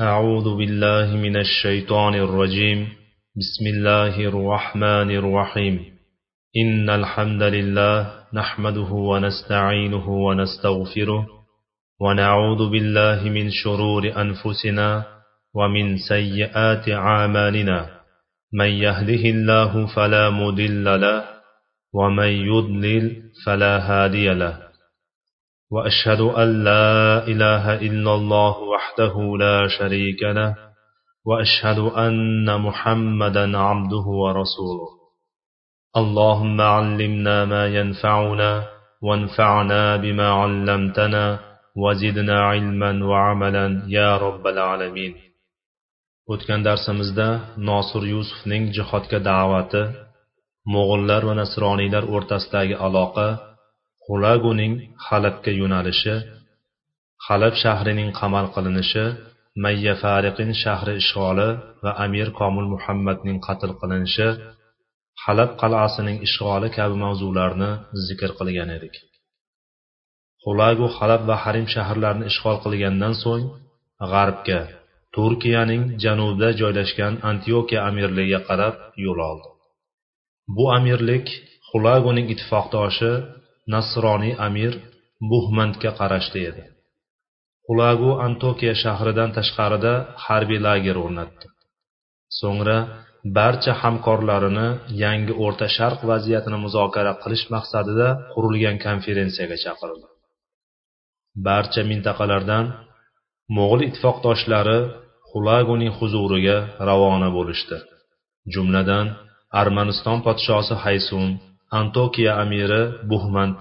أعوذ بالله من الشيطان الرجيم. بسم الله الرحمن الرحيم. إن الحمد لله نحمده ونستعينه ونستغفره ونعوذ بالله من شرور أنفسنا ومن سيئات أعمالنا. من يهده الله فلا مضل له ومن يضلل فلا هادي له. واشهد ان لا اله الا الله وحده لا شريك له واشهد ان محمدا عبده ورسوله اللهم علمنا ما ينفعنا وانفعنا بما علمتنا وزدنا علما وعملا يا رب العالمين o'tgan darsimizda nosir yusufning jihodga da'vati mo'g'illar va nasroniylar o'rtasidagi aloqa xulaguning halabga yo'nalishi halab shahrining qamal qilinishi mayya fariqin shahri ishg'oli va amir komil muhammadning qatl qilinishi halab qal'asining ishg'oli kabi mavzularni zikr qilgan edik. Xulagu halab va harim shaharlarini ishg'ol qilgandan so'ng g'arbga turkiyaning janubida joylashgan antiokiya amirligiga qarab yo'l oldi. Bu amirlik xulaguning ittifoqdoshi nasroniy amir buhmandga qarashli edi. Xulagu antokiya shahridan tashqarida harbiy lager o'rnatdi. So'ngra barcha hamkorlarini yangi o'rta sharq vaziyatini muzokara qilish maqsadida qurilgan konferensiyaga chaqirdi barcha mintaqalardan mo'g'ul ittifoqdoshlari xulaguning huzuriga ravona bo'lishdi. Jumladan armaniston podshosi haysun antokiya amiri buhmand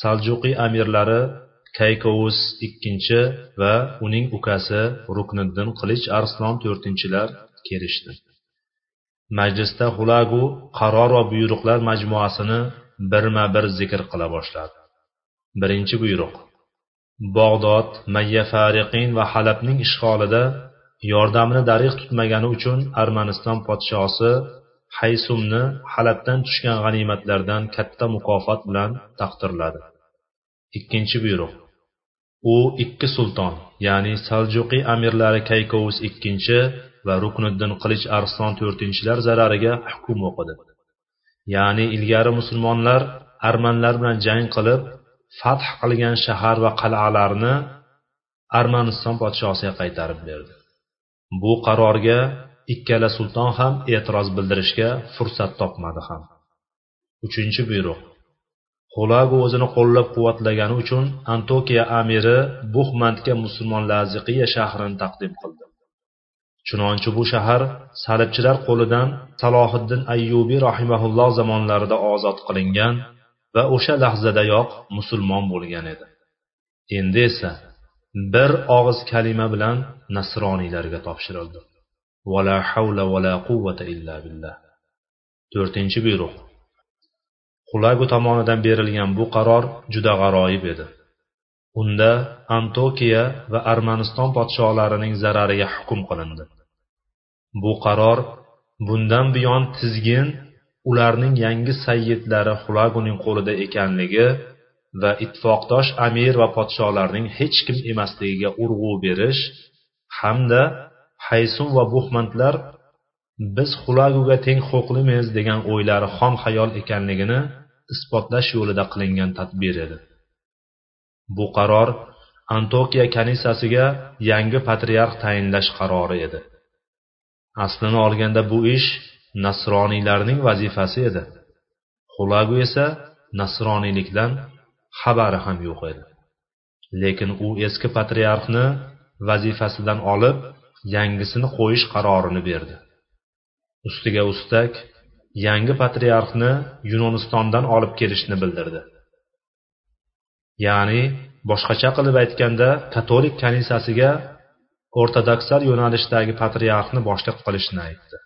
saljuqiy amirlari kaykovus ikkinchi va uning ukasi rukniddin qilich arslon to'rtinchilar kelishdi. Majlisda xulagu qaror va buyruqlar majmuasini birma bir zikr qila boshladi. Birinchi buyruq. Bog'dod mayya fariqin va halabning ishg'olida yordamini darig' tutmagani uchun armaniston podshosi haysumni halabdan tushgan g'animatlardan katta mukofot bilan taqdirladi. Ikkinchi buyruq. U ikki sulton ya'ni saljuqiy amirlari kaykovus ikkinchi va rukniddin qilich arslon to'rtinchilar zarariga hukm o'qidi. Ya'ni ilgari musulmonlar armanlar bilan jang qilib fath qilgan shahar va qal'alarni armaniston podshosiga qaytarib berdi. Bu qarorga ikkala sulton ham e'tiroz bildirishga fursat topmadi ham. Uchinchi buyruq. Xulagu o'zini qo'llab quvvatlagani uchun antokiya amiri buxmandga musulmon laziqiya shahrini taqdim qildi. Chunonchi bu shahar salibchilar qo'lidan salohiddin ayyubiy rahimaulloh zamonlarida ozod qilingan va o'sha lahzadayoq musulmon bo'lgan edi. Endi esa bir og'iz kalima bilan nasroniylarga topshirildi. ولا حول ولا قوة إلا بالله to'rtinchi buyruq. Xulagu tomonidan berilgan bu qaror juda g'aroyib edi. Unda antokiya va armaniston podsholarining zarariga hukm qilindi. Bu qaror bundan buyon tizgin ularning yangi sayyidlari xulaguning qo'lida ekanligi va ittifoqdosh amir va podsholarning hech kim emasligiga urg'u berish hamda haysun va buhmandlar biz xulaguga teng huquqlimiz degan o'ylari xom xayol ekanligini isbotlash yo'lida qilingan tadbir edi. Bu qaror antokiya kanisasiga yangi patriarx tayinlash qarori edi. Aslini olganda bu ish nasroniylarning vazifasi edi. Xulagu esa nasroniylikdan xabari ham yo'q edi. Lekin u eski patriarxni vazifasidan olib yangisini qo'yish qarorini berdi. Ustiga ustak yangi patriarxni yunonistondan olib kelishni bildirdi. Ya'ni boshqacha qilib aytganda katolik kanisasiga o'rtodoksal yo'nalishdagi patriarxni boshliq qilishni aytdi.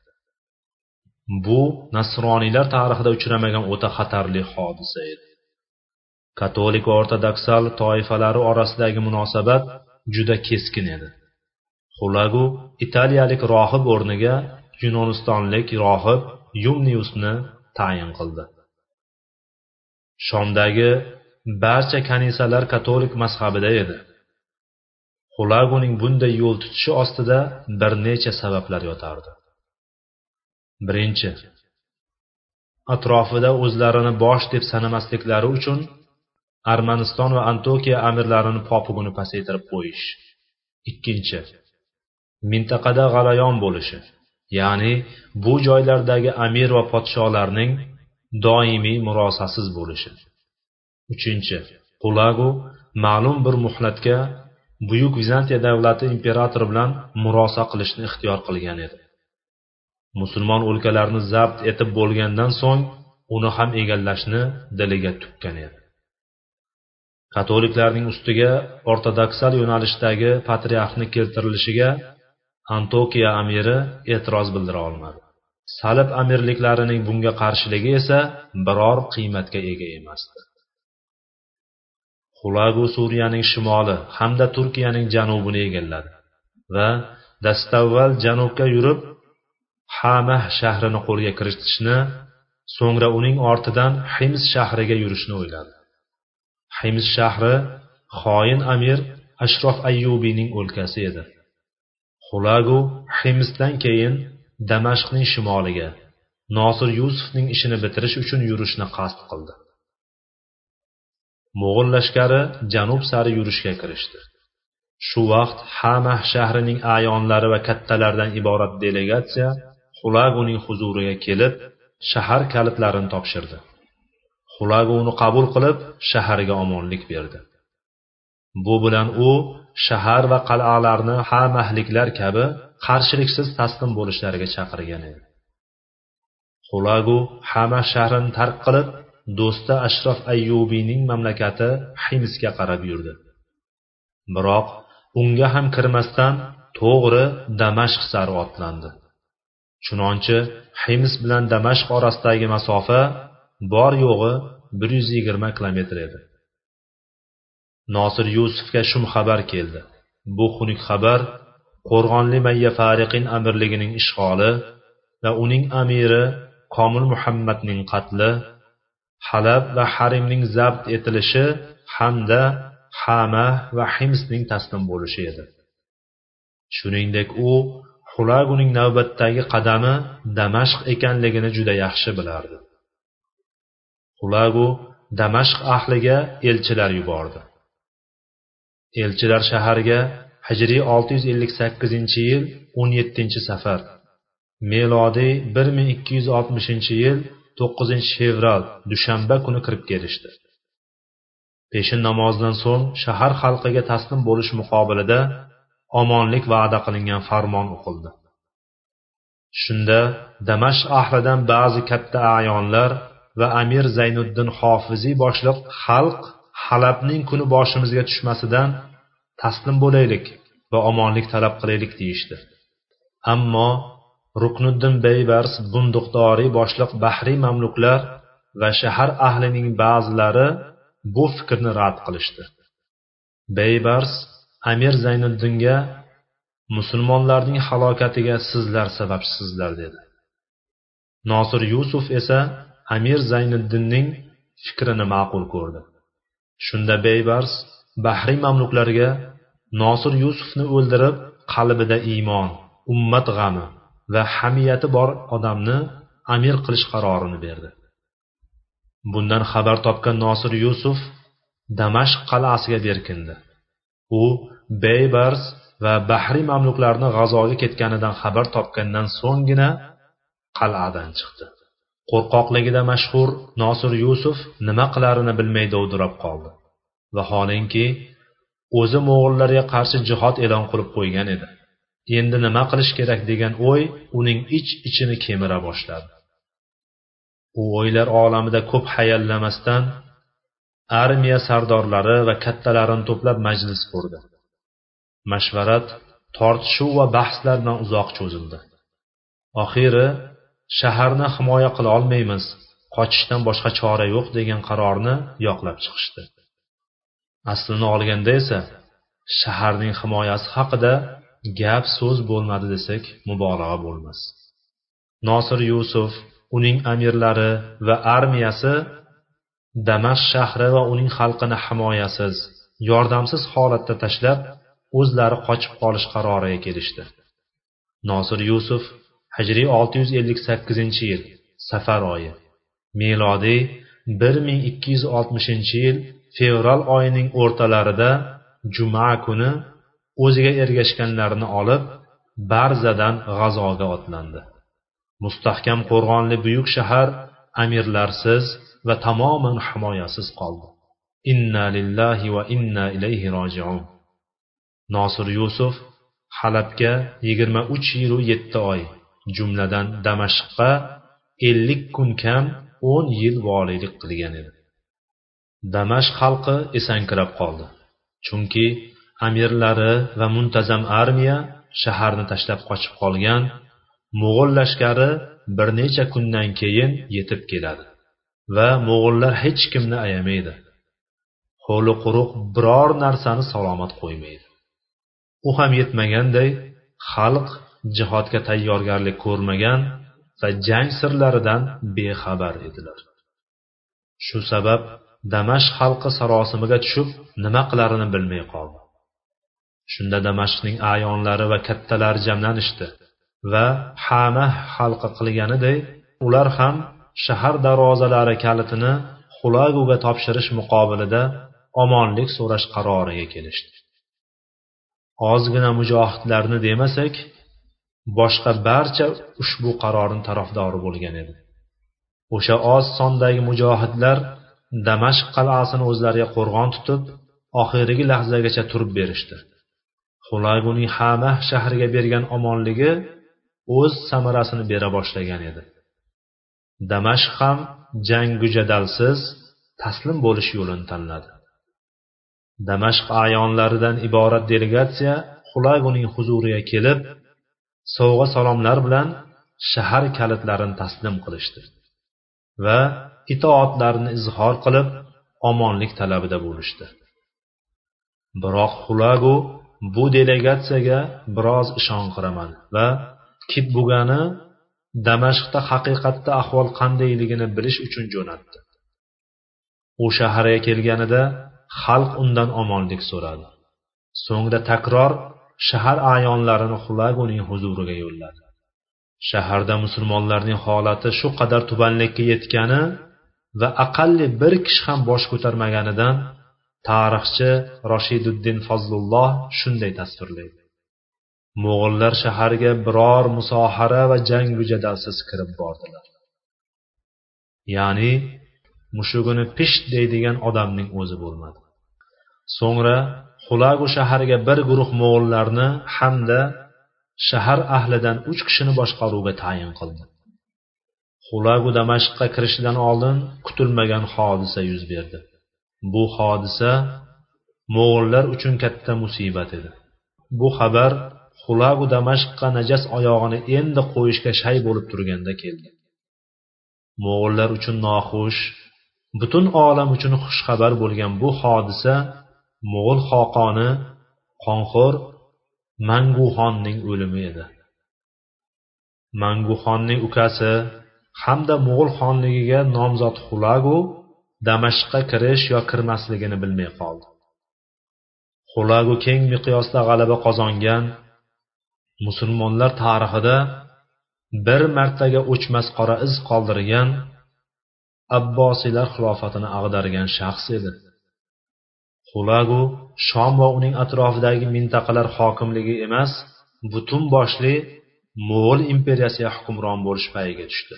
Bu nasroniylar tarixida uchramagan o'ta xatarli hodisa edi. Katolik va o'rtodoksal toifalari orasidagi munosabat juda keskin edi. Xulagu italiyalik rohib o'rniga yunonistonlik rohib yumniusni tayin qildi. Shomdagi barcha kanisalar katolik mazhabida edi. Xulaguning bunday yo'l tutishi ostida bir necha sabablar yotardi. Birinchi atrofida o'zlarini bosh deb sanamasliklari uchun armaniston va antokiya amirlarini popugini pasaytirib qo'yish. Ikkinchi mintaqada g'alayon bo'lishi ya'ni bu joylardagi amir va podsholarning doimiy murosasiz bo'lishi. Uchinchi qulagu ma'lum bir muhlatga buyuk vizantiya davlati imperatori bilan murosa qilishni ixtiyor qilgan edi. Musulmon o'lkalarni zabt etib bo'lgandan so'ng uni ham egallashni diliga tukkan edi. Katoliklarning ustiga ortodoksal yo'nalishdagi patriarxni keltirilishiga antokiya amiri e'tiroz bildira olmadi. Salib amirliklarining bunga qarshiligi esa biror qiymatga ega emasdi xulagu suriyaning shimoli hamda turkiyaning janubini egalladi va dastavval janubga yurib hamah shahrini qo'lga kiritishni so'ngra uning ortidan hims shahriga yurishni o'yladi. Hims shahri xoin amir ashrof ayyubiyning o'lkasi edi. Xulagu himsdan keyin damashqning shimoliga nosir yusufning ishini bitirish uchun yurishni qasd qildi. Mo'g'ul lashkari janub sari yurishga kirishdi. Shu vaqt hamah shahrining ayonlari va kattalardan iborat delegatsiya xulaguning huzuriga kelib shahar kalitlarini topshirdi. Xulagu uni qabul qilib shaharga omonlik berdi. Bu bilan u shahar va qal'alarni hamahliklar kabi qarshiliksiz taslim bo'lishlariga chaqirgan edi. Xulagu hama shahrini tark qilib do'sti ashrof ayyubiyning mamlakati himsga qarab yurdi. Biroq unga ham kirmasdan to'g'ri damashq sari otlandi. Chunonchi hims bilan damashq orasidagi masofa bor yo'g'i bir yuz yigirma kilometr edi. Nosir yusufga shum xabar keldi. Bu xunuk xabar qo'rg'onli mayya fariqin amirligining ishg'oli va uning amiri komil muhammadning qatli halab va harimning zabt etilishi hamda hama va himsning taslim bo'lishi edi. Shuningdek u xulaguning navbatdagi qadami damashq ekanligini juda yaxshi bilardi. Xulagu damashq ahliga elchilar yubordi. Elchilar shaharga hijriy 658 yil 17 safar. Melodiy 1260 yil 9 fevral dushanba kuni kirib kelishdi. Peshin namozidan so'ng shahar xalqiga taslim bo'lish muqobilida omonlik va'da qilingan farmon o'qildi. Shunda damash ahlidan ba'zi katta ayonlar va amir zaynuddin hofiziy boshliq xalq halabning kuni boshimizga tushmasidan taslim bo'laylik va omonlik talab qilaylik deyishdi. Ammo ruknuddin beybars bunduqdoriy boshliq bahriy mamluklar va shahar ahlining ba'zilari bu fikrni rad qilishdi. Beybars amir zayniddinga musulmonlarning halokatiga sizlar sababchisizlar dedi. Nosir yusuf esa amir zayniddinning fikrini ma'qul ko'rdi. Shunda beybars bahriy mamluklarga nosir yusufni o'ldirib qalbida iymon ummat g'ami va hamiyati bor odamni amir qilish qarorini berdi. Bundan xabar topgan nosir yusuf damashq qal'asiga berkindi u beybars va bahriy mamluklarni g'azoga ketganidan xabar topgandan so'nggina qal'adan chiqdi. Qo'rqoqligida mashhur nosir yusuf nima qilarini bilmay dovdirab qoldi. Vaholanki o'zi mo'g'ullarga qarshi jihod e'lon qilib qo'ygan edi. Endi nima qilish kerak degan o'y uning ich ichini kemira boshladi. U o'ylar olamida ko'p hayallamasdan armiya sardorlari va kattalarini to'plab majlis qurdi. Mashvarat tortishuv va bahslar bilan uzoq cho'zildi. Oxiri shaharni himoya qila olmaymiz qochishdan boshqa chora yo'q degan qarorni yoqlab chiqishdi. Aslini olganda esa shaharning himoyasi haqida gap so'z bo'lmadi desak mubolag'a bo'lmas. Nosir yusuf uning amirlari va armiyasi damashq shahri va uning xalqini himoyasiz yordamsiz holatda tashlab o'zlari qochib qolish qaroriga kelishdi. Nosir yusuf hijriy 658 yil safar oyi melodiy 1260 yil fevral oyining o'rtalarida juma kuni o'ziga ergashganlarni olib barzadan g'azoga otlandi. Mustahkam qo'rg'onli buyuk shahar amirlarsiz va tamoman himoyasiz qoldi. Inna lillahi va inna ilayhi rojiun. Nosir yusuf halabga yigirma uch yilu yetti oy jumladan damashqqa ellik kun kam o'n yil voliylik qilgan edi. Damashq xalqi esankirab qoldi. Chunki amirlari va muntazam armiya shaharni tashlab qochib qolgan mo'g'ul lashkari bir necha kundan keyin yetib keladi va mo'g'ullar hech kimni ayamaydi. Qo'li quruq biror narsani salomat qo'ymaydi. U ham yetmaganday xalq jihodga tayyorgarlik ko'rmagan va jang sirlaridan bexabar edilar. Shu sabab damashq xalqi sarosimiga tushib nima qilarini bilmay qoldi. Shunda damashqning ayonlari va kattalari jamlanishdi va hamah xalqi qilganiday ular ham shahar darvozalari kalitini xulaguga topshirish muqobilida omonlik so'rash qaroriga kelishdi. Ozgina mujohidlarni demasak boshqa barcha ushbu qarorning tarafdori bo'lgan edi. O'sha oz sondagi mujohidlar damashq qal'asini o'zlariga qo'rg'on tutib oxirgi lahzagacha turib berishdi. Xulaguning hamah shahriga bergan omonligi o'z samarasini bera boshlagan edi. Damashq ham jangu jadalsiz taslim bo'lish yo'lini tanladi. Damashq ayonlaridan iborat delegatsiya xulaguning huzuriga kelib sovg'a salomlar bilan shahar kalitlarini taslim qilishdi va itoatlarini izhor qilib omonlik talabida bo'lishdi. Biroq xulagu bu delegatsiyaga biroz ishonqiraman va kitbugani damashqda haqiqatda ahvol qandayligini bilish uchun jo'natdi. U shaharga kelganida xalq undan omonlik so'radi. So'ngra takror shahar ayonlarini xulaguning huzuriga yo'lladi. Shaharda musulmonlarning holati shu qadar tubanlikka yetgani va aqalli bir kishi ham bosh ko'tarmaganidan tarixchi roshiduddin fazlulloh shunday tasvirlaydi mo'g'illar shaharga biror musohara va jangu jadalsiz kirib bordilar. Ya'ni mushugini pisht deydigan odamning o'zi bo'lmadi. So'ngra xulagu shaharga bir guruh mo'g'ullarni hamda shahar ahlidan uch kishini boshqaruvga tayin qildi. Xulagu damashqqa kirishidan oldin kutilmagan hodisa yuz berdi. Bu hodisa mo'g'ullar uchun katta musibat edi. Bu xabar xulagu damashqqa najas oyog'ini endi qo'yishga shay bo'lib turganda keldi. Mo'g'ullar uchun noxush butun olam uchun xushxabar bo'lgan bu hodisa mo'g'ul xoqoni qonxo'r manguxonning o'limi edi. Manguxonning ukasi hamda mo'g'ul xonligiga nomzod xulagu damashqqa kirish yo kirmasligini bilmay qoldi. Xulagu keng miqyosda g'alaba qozongan musulmonlar tarixida bir martaga o'chmas qora iz qoldirgan abbosiylar xilofatini ag'dargan shaxs edi. Xulagu shom va uning atrofidagi mintaqalar hokimligi emas butun boshli mo'g'ul imperiyasiga hukmron bo'lish payiga tushdi.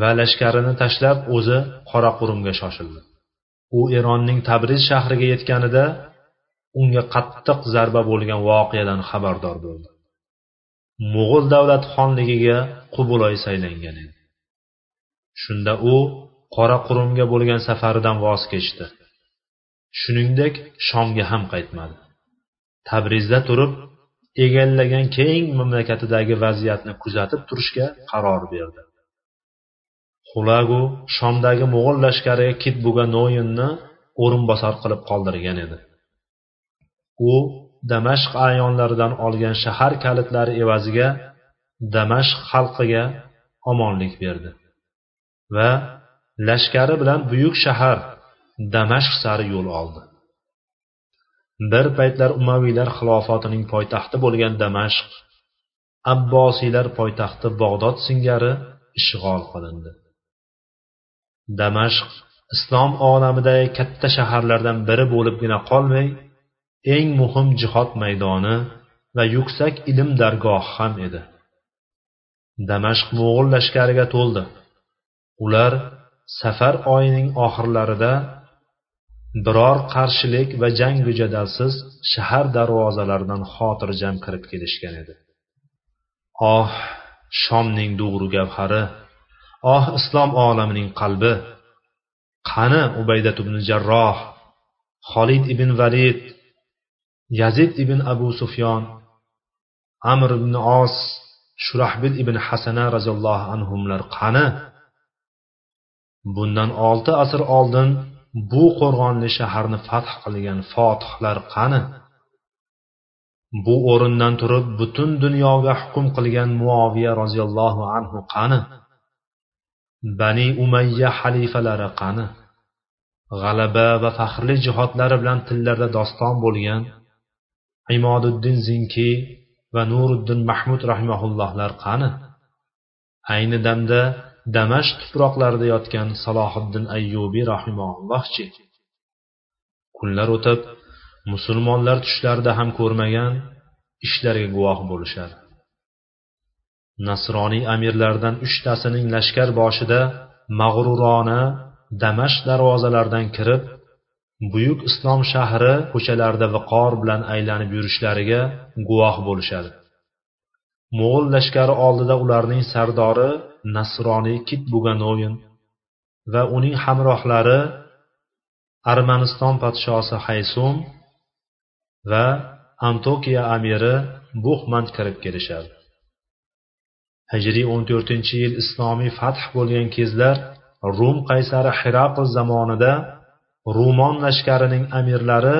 Va lashkarini tashlab o'zi qoraqurumga shoshildi. U eronning tabriz shahriga yetganida unga qattiq zarba bo'lgan voqeadan xabardor bo'ldi. Mo'g'ul davlat xonligiga qubuloy saylangan edi. Shunda u qoraqurumga bo'lgan safaridan voz kechdi. Shuningdek shomga ham qaytmadi. Tabrizda turib egallagan keng mamlakatidagi vaziyatni kuzatib turishga qaror berdi. Xulagu shomdagi mo'g'ul lashkariga kitbuga noyinni o'rinbosar qilib qoldirgan edi. U damashq ayonlaridan olgan shahar kalitlari evaziga damashq xalqiga omonlik berdi va lashkari bilan buyuk shahar damashq sari yo'l oldi. Bir paytlar umaviylar xilofotining poytaxti bo'lgan damashq abbosiylar poytaxti bog'dod singari ishg'ol qilindi. Damashq islom olamidagi katta shaharlardan biri bo'libgina qolmay eng muhim jihod maydoni va yuksak ilm dargohi ham edi. Damashq mo'g'ul lashkariga to'ldi. Ular safar oyining oxirlarida biror qarshilik va jangu jadalsiz shahar darvozalaridan xotirjam kirib kelishgan edi. Oh shomning dug'ru gavhari! Oh islom olamining qalbi. Qani ubaydat ibn jarroh xolid ibn valid yazid ibn abu sufyon amr ibn os shurahbil ibn hasana roziyallohu anhular qani? Bundan olti asr oldin bu qo'rg'onli shaharni fath qilgan fotihlar qani? Bu o'rindan turib butun dunyoga hukm qilgan muoviya roziyallohu anhu qani? Bani umayya xalifalari qani? G'alaba va faxrli jihodlari bilan tillarda doston bo'lgan imoduddin zinki va nuriddin mahmud rahimaullohlar qani? Ayni damda damashq tuproqlarida yotgan salohiddin ayyubiy rahimaullohchi kunlar o'tib musulmonlar tushlarida ham ko'rmagan ishlarga guvoh bo'lishar nasroniy amirlardan uchtasining lashkar boshida mag'rurona damashq darvozalaridan kirib buyuk islom shahri ko'chalarida viqor bilan aylanib yurishlariga guvoh bo'lishadi. Mo'g'ul lashkari oldida ularning sardori nasroniy kit buganoyin va uning hamrohlari armaniston podshosi haysum va antokiya amiri buxmand kirib kelishadi. Hijriy o'n to'rtinchi yil islomiy fath bo'lgan kezlar rum qaysari hiraql zamonida rumon lashkarining amirlari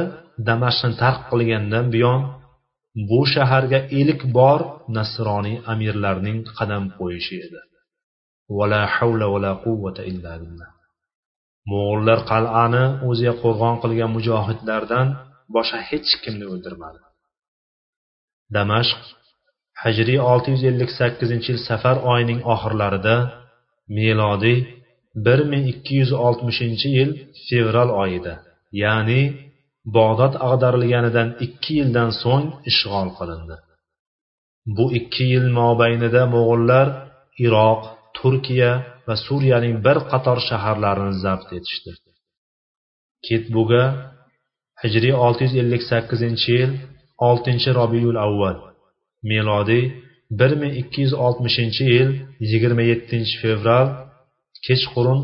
damashqni tark qilgandan buyon bu shaharga ilk bor nasroniy amirlarning qadam qo'yishi edi. Vala havla vala quvvata illa billah. Mo'g'ullar qal'ani o'ziga qo'rg'on qilgan mujohidlardan boshqa hech kimni o'ldirmadi. Damashq hijriy olti yuz ellik sakkizinchi yil safar oyining oxirlarida melodiy bir ming ikki yuz oltmishinchi yil fevral oyida ya'ni bog'dod ag'darilganidan ikki yildan so'ng ishg'ol qilindi. Bu ikki yil mobaynida mo'g'ullar iroq turkiya va suriyaning bir qator shaharlarini zabt etishdi. Ketbuga hijriy olti yuz ellik sakkizinchi yil oltinchi robiyul avval melodiy bir ming ikki yuz oltmishinchi yil yigirma yettinchi fevral kechqurun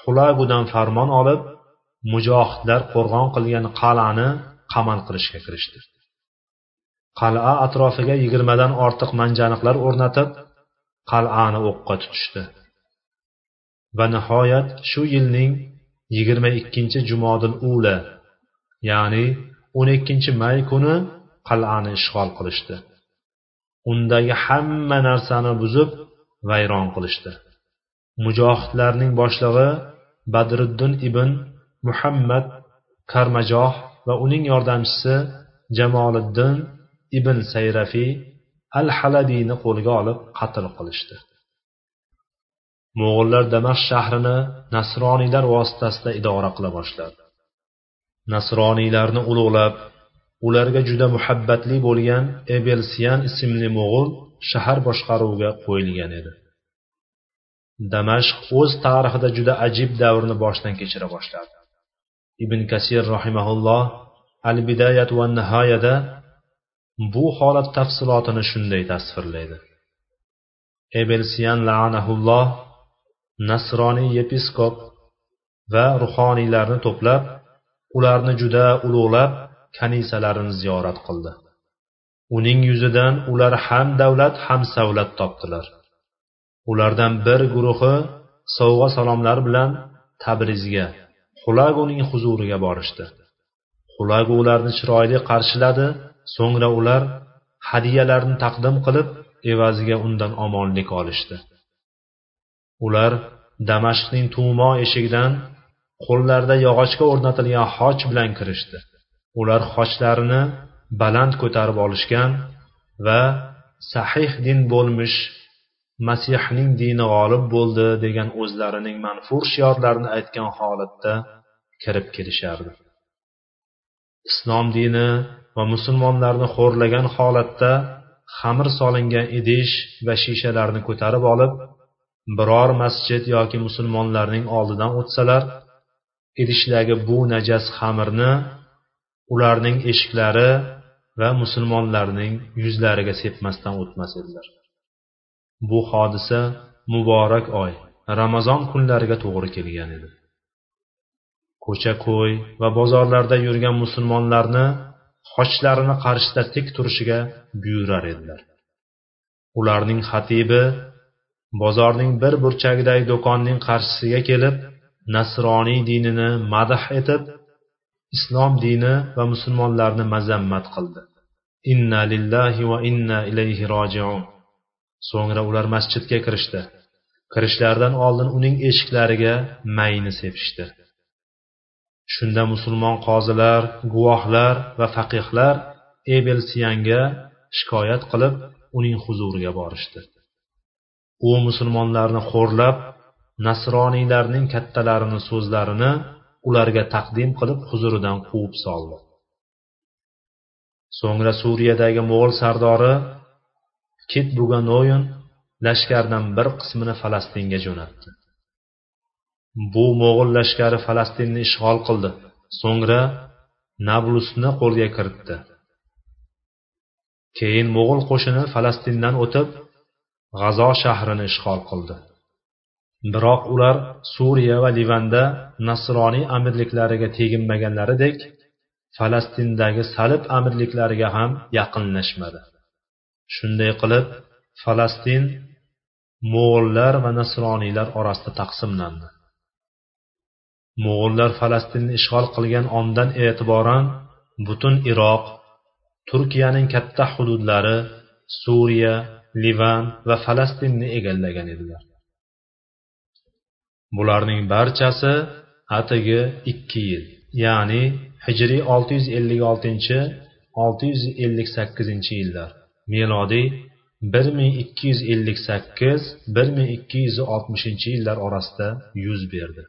xulagudan farmon olib mujohidlar qo'rg'on qilgan qal'ani qamal qilishga kirishdi. Qal'a atrofiga yigirmadan ortiq manjaniqlar o'rnatib qal'ani o'qqa tutishdi. Va nihoyat shu yilning yigirma ikkinchi jumodil ula ya'ni o'n ikkinchi may kuni qal'ani ishg'ol qilishdi. Undagi hamma narsani buzib vayron qilishdi. Mujohidlarning boshlig'i badriddin ibn muhammad karmajoh va uning yordamchisi jamoliddin ibn sayrafiy al halabiyni qo'lga olib qatl qilishdi. Mo'g'ullar damashq shahrini nasroniylar vositasida idora qila boshladi. Nasroniylarni ulug'lab ularga juda muhabbatli bo'lgan ebelsiyan ismli mo'g'ul shahar boshqaruviga qo'yilgan edi. Damashq o'z tarixida juda ajib davrni boshdan kechira boshladi. Ibn kasir rahimaulloh al bidayat va nihoyada bu holat tafsilotini shunday tasvirlaydi. Ebelsiyan laanahulloh nasroniy yepiskop va ruhoniylarni to'plab ularni juda ulug'lab kanisalarini ziyorat qildi. Uning yuzidan ular ham davlat ham savlat topdilar. Ulardan bir guruhi sovg'a salomlar bilan tabrizga xulaguning huzuriga borishdi. Xulagu ularni chiroyli qarshiladi so'ngra ular hadyalarni taqdim qilib evaziga undan omonlik olishdi. Ular damashqning tumo eshigidan qo'llarida yog'ochga o'rnatilgan xoch bilan kirishdi. Ular xochlarini baland ko'tarib olishgan va sahih din bo'lmish masihning dini g'olib bo'ldi degan o'zlarining manfur shiorlarini aytgan holatda kirib kelishardi. Islom dini va musulmonlarni xo'rlagan holatda xamir solingan idish va shishalarni ko'tarib olib biror masjid yoki musulmonlarning oldidan o'tsalar idishdagi bu najas xamirni ularning eshiklari va musulmonlarning yuzlariga sepmasdan o'tmas edilar. Bu hodisa muborak oy ramazon kunlariga to'g'ri kelgan edi. Ko'cha ko'y va bozorlarda yurgan musulmonlarni xochlarini qarshida tik turishiga buyurar edilar. Ularning xatibi bozorning bir burchagidagi do'konning qarshisiga kelib nasroniy dinini madh etib islom dini va musulmonlarni mazammat qildi. Inna lillahi va inna ilayhi rojiun. So'ngra ular masjidga kirishdi. Kirishlaridan oldin uning eshiklariga mayni sepishdi. Shunda musulmon qozilar guvohlar va faqihlar ebel siyanga shikoyat qilib uning huzuriga borishdi. U musulmonlarni xo'rlab nasroniylarning kattalarini so'zlarini ularga taqdim qilib huzuridan quvib soldi. So'ngra suriyadagi mo'g'ul sardori kit buganoyin lashkardan bir qismini falastinga jo'natdi. Bu mo'g'ul lashkari falastinni ishg'ol qildi. So'ngra nablusni qo'lga kiritdi. Keyin mo'g'ul qo'shini falastindan o'tib g'azo shahrini ishg'ol qildi. Biroq ular suriya va livanda nasroniy amirliklariga teginmaganlaridek falastindagi salib amirliklariga ham yaqinlashmadi. Shunday qilib falastin mo'g'ullar va nasroniylar orasida taqsimlandi. Mo'g'ullar falastinni ishg'ol qilgan ondan e'tiboran butun iroq turkiyaning katta hududlari suriya livan va falastinni egallagan edilar. Bularning barchasi atigi ikki yil ya'ni hijriy 656 658 yillar. Melodiy 1258 1260 yillar orasida yuz berdi.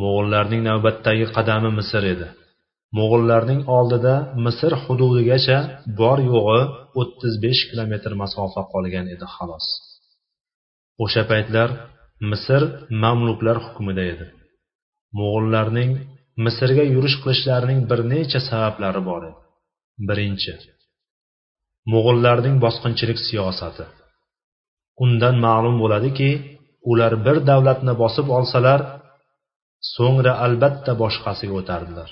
Mo'g'illarning navbatdagi qadami misr edi. Mo'g'illarning oldida misr hududigacha bor yo'g'i 35 kilometr masofa qolgan edi xolos. O'sha paytlar misr mamluklar hukmida edi. Mo'g'ullarning misrga yurish qilishlarining bir necha sabablari bor edi. Birinchi mo'g'ullarning bosqinchilik siyosati. Undan ma'lum bo'ladiki ular bir davlatni bosib olsalar so'ngra albatta boshqasiga o'tardilar.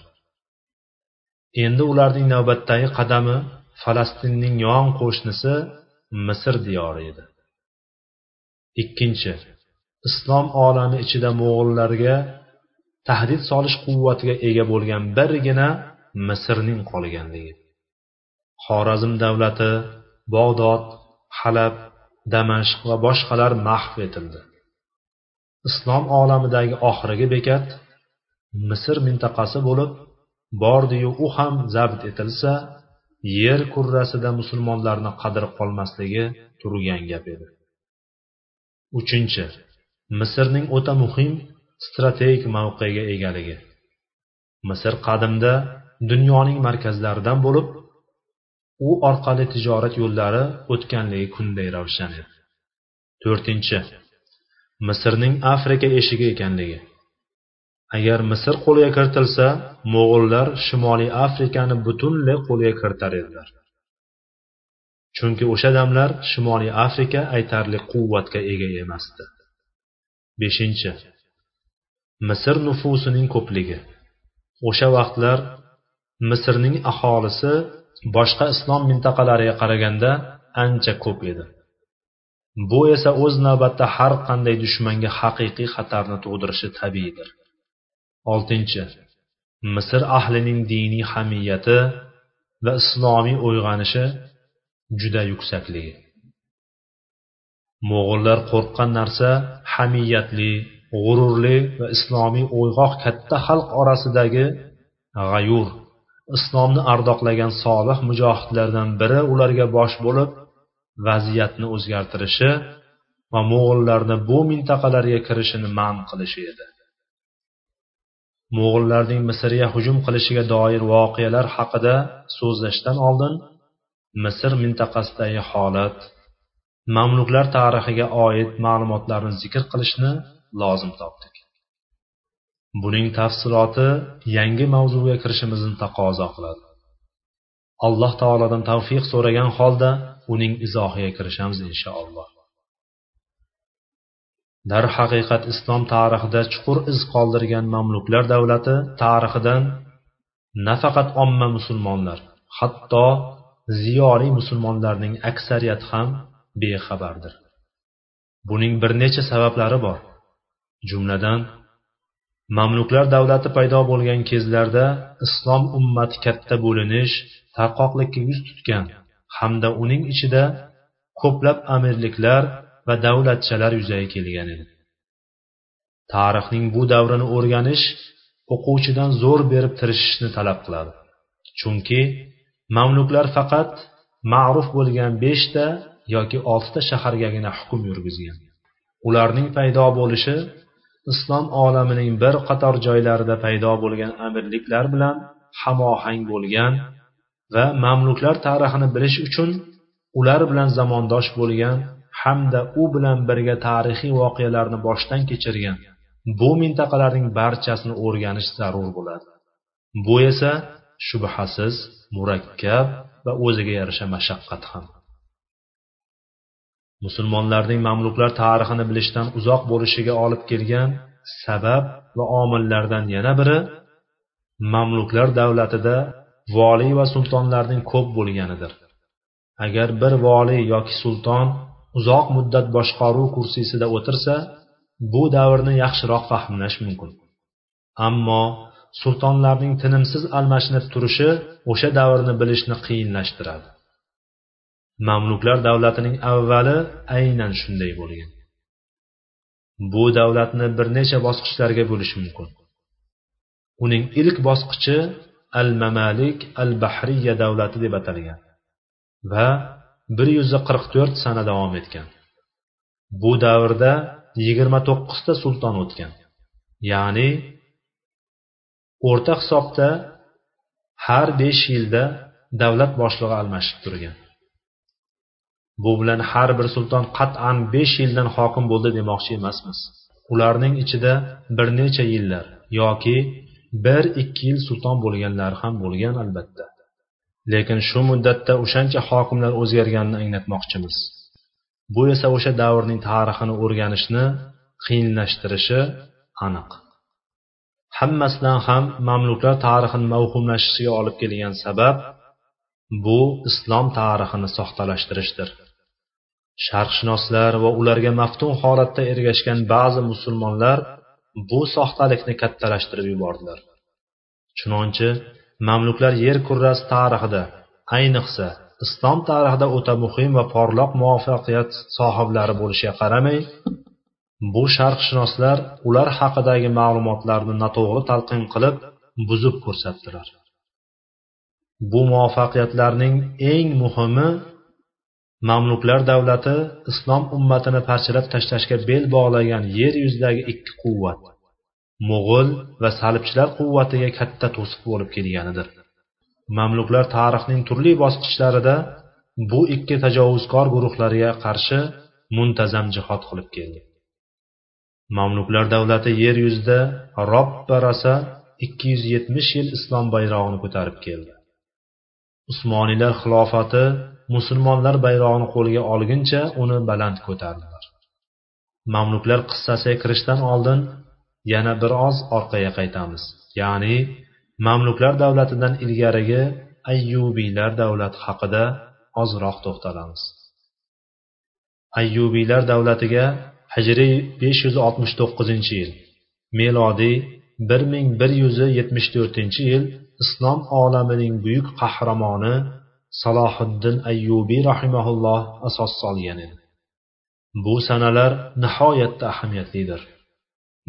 Endi ularning navbatdagi qadami falastinning yon qo'shnisi misr diyori edi. Ikkinchi islom olami ichida mo'g'ullarga tahdid solish quvvatiga ega bo'lgan birgina misrning qolganligi. Xorazm davlati bog'dod halab damashq va boshqalar mahv etildi. Islom olamidagi oxirgi bekat misr mintaqasi bo'lib bordiyu u ham zabt etilsa yer kurrasida musulmonlarni qadri qolmasligi turgan gap edi. Uchinchi. Misrning o'ta muhim strategik mavqega egaligi. Misr qadimda dunyoning markazlaridan bo'lib u orqali tijorat yo'llari o'tganligi kunday ravshan edi. To'rtinchi. Misrning afrika eshigi ekanligi. Agar misr qo'lga kiritilsa mo'g'ullar shimoliy afrikani butunlay qo'lga kiritar edilar. Chunki o'sha damlar shimoliy afrika aytarli quvvatga ega emasdi. Beshinchi misr nufusining ko'pligi. O'sha vaqtlar misrning aholisi boshqa islom mintaqalariga qaraganda ancha ko'p edi. Bu esa o'z navbatida har qanday dushmanga haqiqiy xatarni tug'dirishi tabiiydir. Oltinchi misr ahlining diniy hamiyati va islomiy uyg'onishi juda yuksakligi mo'g'ullar qo'rqqan narsa hamiyatli g'ururli va islomiy uyg'oq katta xalq orasidagi g'ayur. Islomni ardoqlagan solih mujohidlardan biri ularga bosh bo'lib vaziyatni o'zgartirishi va mo'g'ullarni bu mintaqalarga kirishini man qilishi edi. Mo'g'ullarning misrga hujum qilishiga doir voqealar haqida so'zlashdan oldin misr mintaqasidagi holat mamluklar tarixiga oid ma'lumotlarni zikr qilishni lozim topdik. Buning tafsiloti yangi mavzuga kirishimizni taqozo qiladi. Alloh taolodan tavfiq so'ragan holda uning izohiga kirishamiz inshaalloh. Darhaqiqat islom tarixida chuqur iz qoldirgan mamluklar davlati tarixidan nafaqat omma musulmonlar hatto ziyoli musulmonlarning aksariyati ham bexabardir. Buning bir necha sabablari bor. Jumladan mamluklar davlati paydo bo'lgan kezlarda islom ummati katta bo'linish tarqoqlikka yuz tutgan hamda uning ichida ko'plab amirliklar va davlatchalar yuzaga kelgan edi. Tarixning bu davrini o'rganish o'quvchidan zo'r berib tirishishni talab qiladi. Chunki mamluklar faqat ma'ruf bo'lgan beshta yoki oltita shahargagina hukm yurgizgan. Ularning paydo bo'lishi islom olamining bir qator joylarida paydo bo'lgan amirliklar bilan hamohang bo'lgan va mamluklar tarixini bilish uchun ular bilan zamondosh bo'lgan hamda u bilan birga tarixiy voqealarni boshdan kechirgan. Bu mintaqalarning barchasini o'rganish zarur bo'ladi. Bu esa shubhasiz murakkab va o'ziga yarasha mashaqqat ham. Musulmonlarning mamluklar tarixini bilishdan uzoq bo'lishiga olib kelgan sabab va omillardan yana biri mamluklar davlatida voliy va sultonlarning ko'p bo'lganidir. Agar bir voliy yoki sulton uzoq muddat boshqaruv kursisida o'tirsa bu davrni yaxshiroq fahmlash mumkin. Ammo sultonlarning tinimsiz almashinib turishi o'sha davrni bilishni qiyinlashtiradi. Mamluklar davlatining avvali aynan shunday bo'lgan. Bu davlatni bir necha bosqichlarga bo'lish mumkin. Uning ilk bosqichi al mamalik al bahriya davlati deb atalgan va bir yuz qirq to'rt sana davom etgan. Bu davrda yigirma to'qqizta sulton o'tgan ya'ni o'rta hisobda har besh yilda davlat boshlig'i almashib turgan. Bu bilan har bir sulton qat'an besh yildan hokim bo'ldi demoqchi emasmiz. Ularning ichida bir necha yillar yoki bir ikki yil sulton bo'lganlar ham bo'lgan albatta. Lekin shu muddatda o'shancha hokimlar o'zgarganini anglatmoqchimiz. Bu esa o'sha davrning tarixini o'rganishni qiyinlashtirishi aniq. Hammasidan ham mamluklar tarixini mavhumlashishiga olib kelgan sabab bu islom tarixini soxtalashtirishdir. Sharqshunoslar va ularga maftun holatda ergashgan ba'zi musulmonlar bu soxtalikni kattalashtirib yubordilar. Chunonchi mamluklar yer kurrasi tarixida ayniqsa islom tarixida o'ta muhim va porloq muvaffaqiyat sohiblari bo'lishiga qaramay bu sharqshunoslar ular haqidagi ma'lumotlarni noto'g'ri talqin qilib buzib ko'rsatdilar. Bu muvaffaqiyatlarning eng muhimi mamluklar davlati islom ummatini parchalab tashlashga bel bog'lagan yer yuzidagi ikki quvvat mo'g'ul va salibchilar quvvatiga katta to'siq bo'lib kelganidir. Mamluklar tarixning turli bosqichlarida bu ikki tajovuzkor guruhlarga qarshi muntazam jihod qilib keldi. Mamluklar davlati yer yuzida robba rasa ikki yuz yetmish yil islom bayrog'ini ko'tarib keldi. Usmoniylar xilofati musulmonlar bayrog'ini qo'lga olguncha uni baland ko'tardilar. Mamluklar qissasiga kirishdan oldin yana bir oz orqaga qaytamiz. Ya'ni mamluklar davlatidan ilgarigi ayyubiylar davlati haqida ozroq to'xtalamiz. Ayyubiylar davlatiga hijriy besh yuz oltmish to'qqizinchi yil. Melodiy bir ming bir yuz yetmish to'rtinchi yil islom olamining buyuk qahramoni salohiddin ayyubiy rahimaulloh asos solgan edi. Bu sanalar nihoyatda ahamiyatlidir.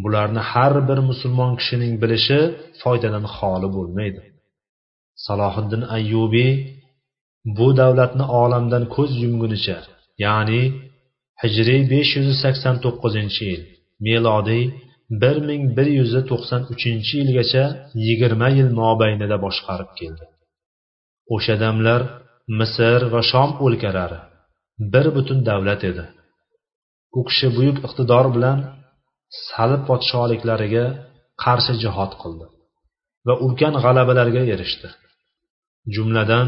Bularni har bir musulmon kishining bilishi foydadan xoli bo'lmaydi. Salohiddin ayyubiy bu davlatni olamdan ko'z yumgunicha ya'ni hijriy besh yuz sakson to'qqizinchi yil. Melodiy bir ming bir yuz to'qson uchinchi yilgacha yigirma yil mobaynida boshqarib keldi. O'sha damlar misr va shom o'lkalari bir butun davlat edi. U kishi buyuk iqtidor bilan salib podsholiklariga qarshi jihod qildi va ulkan g'alabalarga erishdi. Jumladan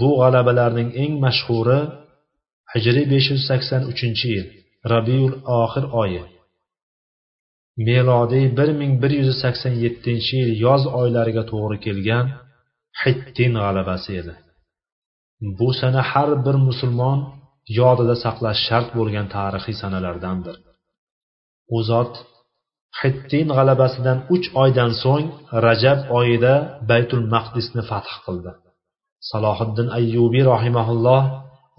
bu g'alabalarning eng mashhuri hijriy besh yuz sakson uchinchi yil rabiul oxir oyi. Melodiy bir ming bir yuz sakson yettinchi yil yoz oylariga to'g'ri kelgan hittin g'alabasi edi. Bu sana har bir musulmon yodida saqlash shart bo'lgan tarixiy sanalardandir. U zot hittin g'alabasidan uch oydan so'ng rajab oyida baytul maqdisni fath qildi. Salohiddin ayyubiy rahimaulloh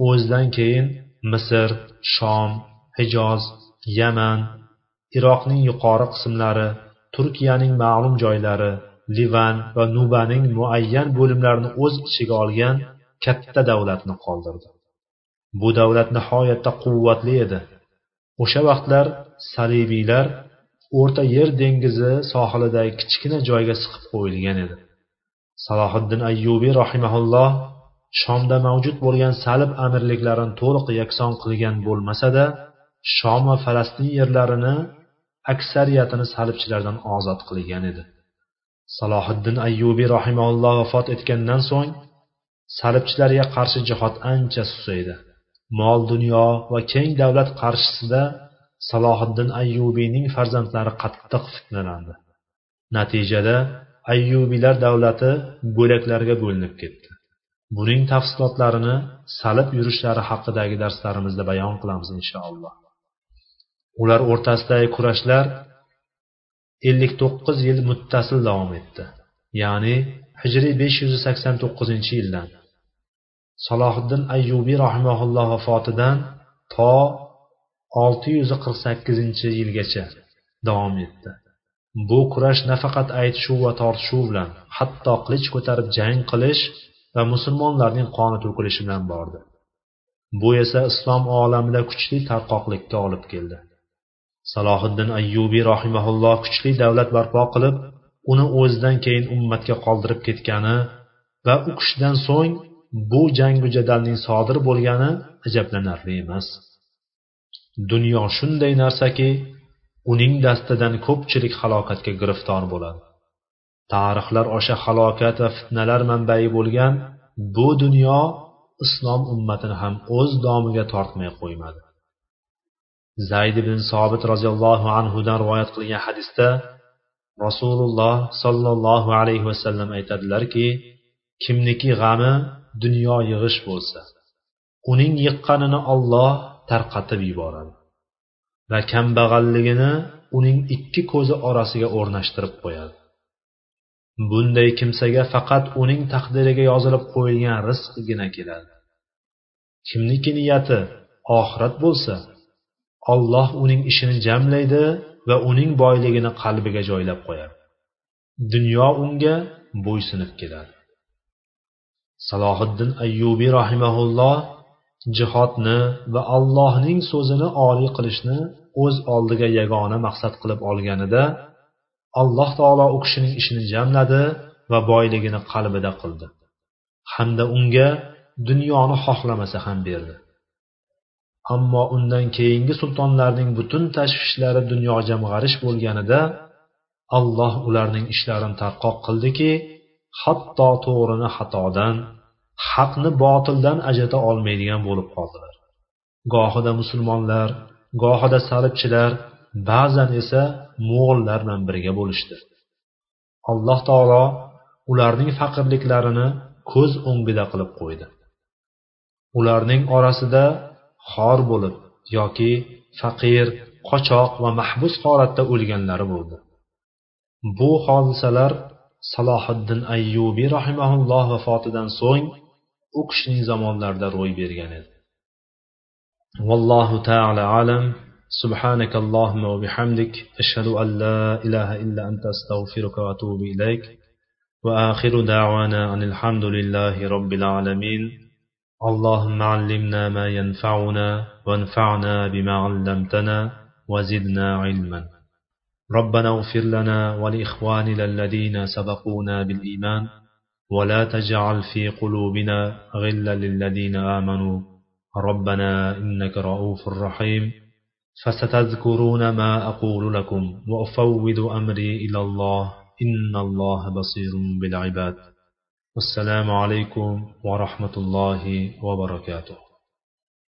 o'zidan keyin misr shom hijoz yaman iroqning yuqori qismlari turkiyaning ma'lum joylari livan va nubaning muayyan bo'limlarini o'z ichiga olgan katta davlatni qoldirdi. Bu davlat nihoyatda quvvatli edi. O'sha vaqtlar salibiylar o'rta yer dengizi sohilidagi kichkina joyga siqib qo'yilgan edi. Salohiddin ayyubiy rahimaulloh shomda mavjud bo'lgan salib amirliklarini to'liq yakson qilgan bo'lmasada shom va falastin yerlarini aksariyatini salibchilardan ozod qilgan edi. Salohiddin ayyubiy rahimaulloh vafot etgandan so'ng salibchilarga qarshi jihod ancha susaydi. Mol dunyo va keng davlat qarshisida salohiddin ayyubiyning farzandlari qattiq fitnalandi. Natijada ayyubiylar davlati bo'laklarga bo'linib ketdi. Buning tafsilotlarini salib yurishlari haqidagi darslarimizda bayon qilamiz inshaalloh. Ular o'rtasidagi kurashlar ellik to'qqiz yil muttasil davom etdi. Ya'ni hijriy besh yuz sakson to'qqizinchi yildan. Salohiddin ayyubiy rahimaulloh vafotidan to olti yuz qirq sakkizinchi yilgacha davom etdi. Bu kurash nafaqat aytishuv va tortishuv bilan hatto qilich ko'tarib jang qilish va musulmonlarning qoni to'kilishi bilan bordi. Bu esa islom olamida kuchli tarqoqlikka olib keldi. Salohiddin ayyubiy rahimaulloh kuchli davlat barpo qilib uni o'zidan keyin ummatga qoldirib ketgani va u kishidan so'ng bu jangu jadalning sodir bo'lgani ajablanarli emas. Dunyo shunday narsaki uning dastidan ko'pchilik halokatga giriftor bo'ladi. Tarixlar o'sha halokat va fitnalar manbai bo'lgan bu dunyo islom ummatini ham o'z domiga tortmay qo'ymadi. Zayd ibn sobit roziyallohu anhudan rivoyat qilingan hadisda rasululloh sollallohu alayhi vasallam aytadilarki kimniki g'ami dunyo yig'ish bo'lsa uning yiqqanini olloh tarqatib yuboradi va kambag'alligini uning ikki ko'zi orasiga o'rnashtirib qo'yadi. Bunday kimsaga faqat uning taqdiriga yozilib qo'yilgan rizqgina keladi. Kimniki niyati oxirat bo'lsa olloh uning ishini jamlaydi va uning boyligini qalbiga joylab qo'yadi. Dunyo unga bo'ysunib keladi. Salohiddin ayyubiy rahimaulloh jihodni va allohning so'zini oliy qilishni o'z oldiga yagona maqsad qilib olganida alloh taolo u kishining ishini jamladi va boyligini qalbida qildi. Hamda unga dunyoni xohlamasa ham berdi. Ammo undan keyingi sultonlarning butun tashvishlari dunyo jamg'arish bo'lganida alloh ularning ishlarini tarqoq qildiki hatto to'g'rini xatodan haqni botildan ajrata olmaydigan bo'lib qoldilar. Gohida musulmonlar gohida salibchilar ba'zan esa mo'g'illar bilan birga bo'lishdi. Alloh taolo ularning faqirliklarini ko'z o'ngida qilib qo'ydi. Ularning orasida xor bo'lib yoki faqir qochoq va mahbus holatda o'lganlari bo'ldi. Bu hodisalar salohiddin ayyubiy rahimaulloh vafotidan so'ng u kishining zamonlarida ro'y bergan edi. Vallohu taala alam. سبحانك اللهم وبحمدك أشهد أن لا إله إلا أنت أستغفرك وأتوب إليك. وآخر دعوانا أن الحمد لله رب العالمين. اللهم علمنا ما ينفعنا وانفعنا بما علمتنا وزدنا علما. ربنا اغفر لنا ولإخواننا الذين سبقونا بالإيمان. ولا تجعل في قلوبنا غلا للذين آمنوا. ربنا إنك رؤوف رحيم. فستذكرون ما أقول لكم وأفوض أمري إلى الله إن الله بصير بالعباد والسلام عليكم ورحمة الله وبركاته